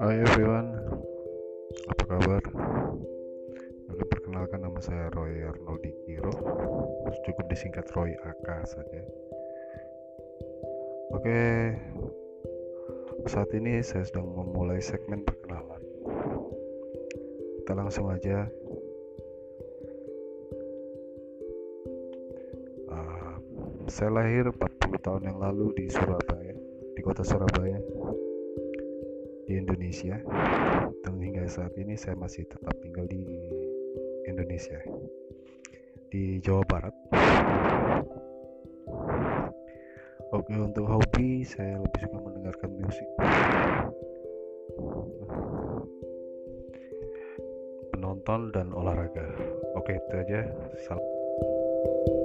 Hai everyone, apa kabar? Oke, perkenalkan nama saya Roy Arnoldi Kiro. Cukup disingkat Roy AK saja. Oke, saat ini saya sedang memulai segmen perkenalan. Kita langsung aja. Uh, Saya lahir 40 tahun yang lalu di Surabaya Di kota Surabaya Indonesia. Dan hingga saat ini saya masih tetap tinggal di Indonesia. Di Jawa Barat. Oke untuk hobi saya lebih suka mendengarkan musik. Penonton dan olahraga. Oke itu aja. Salam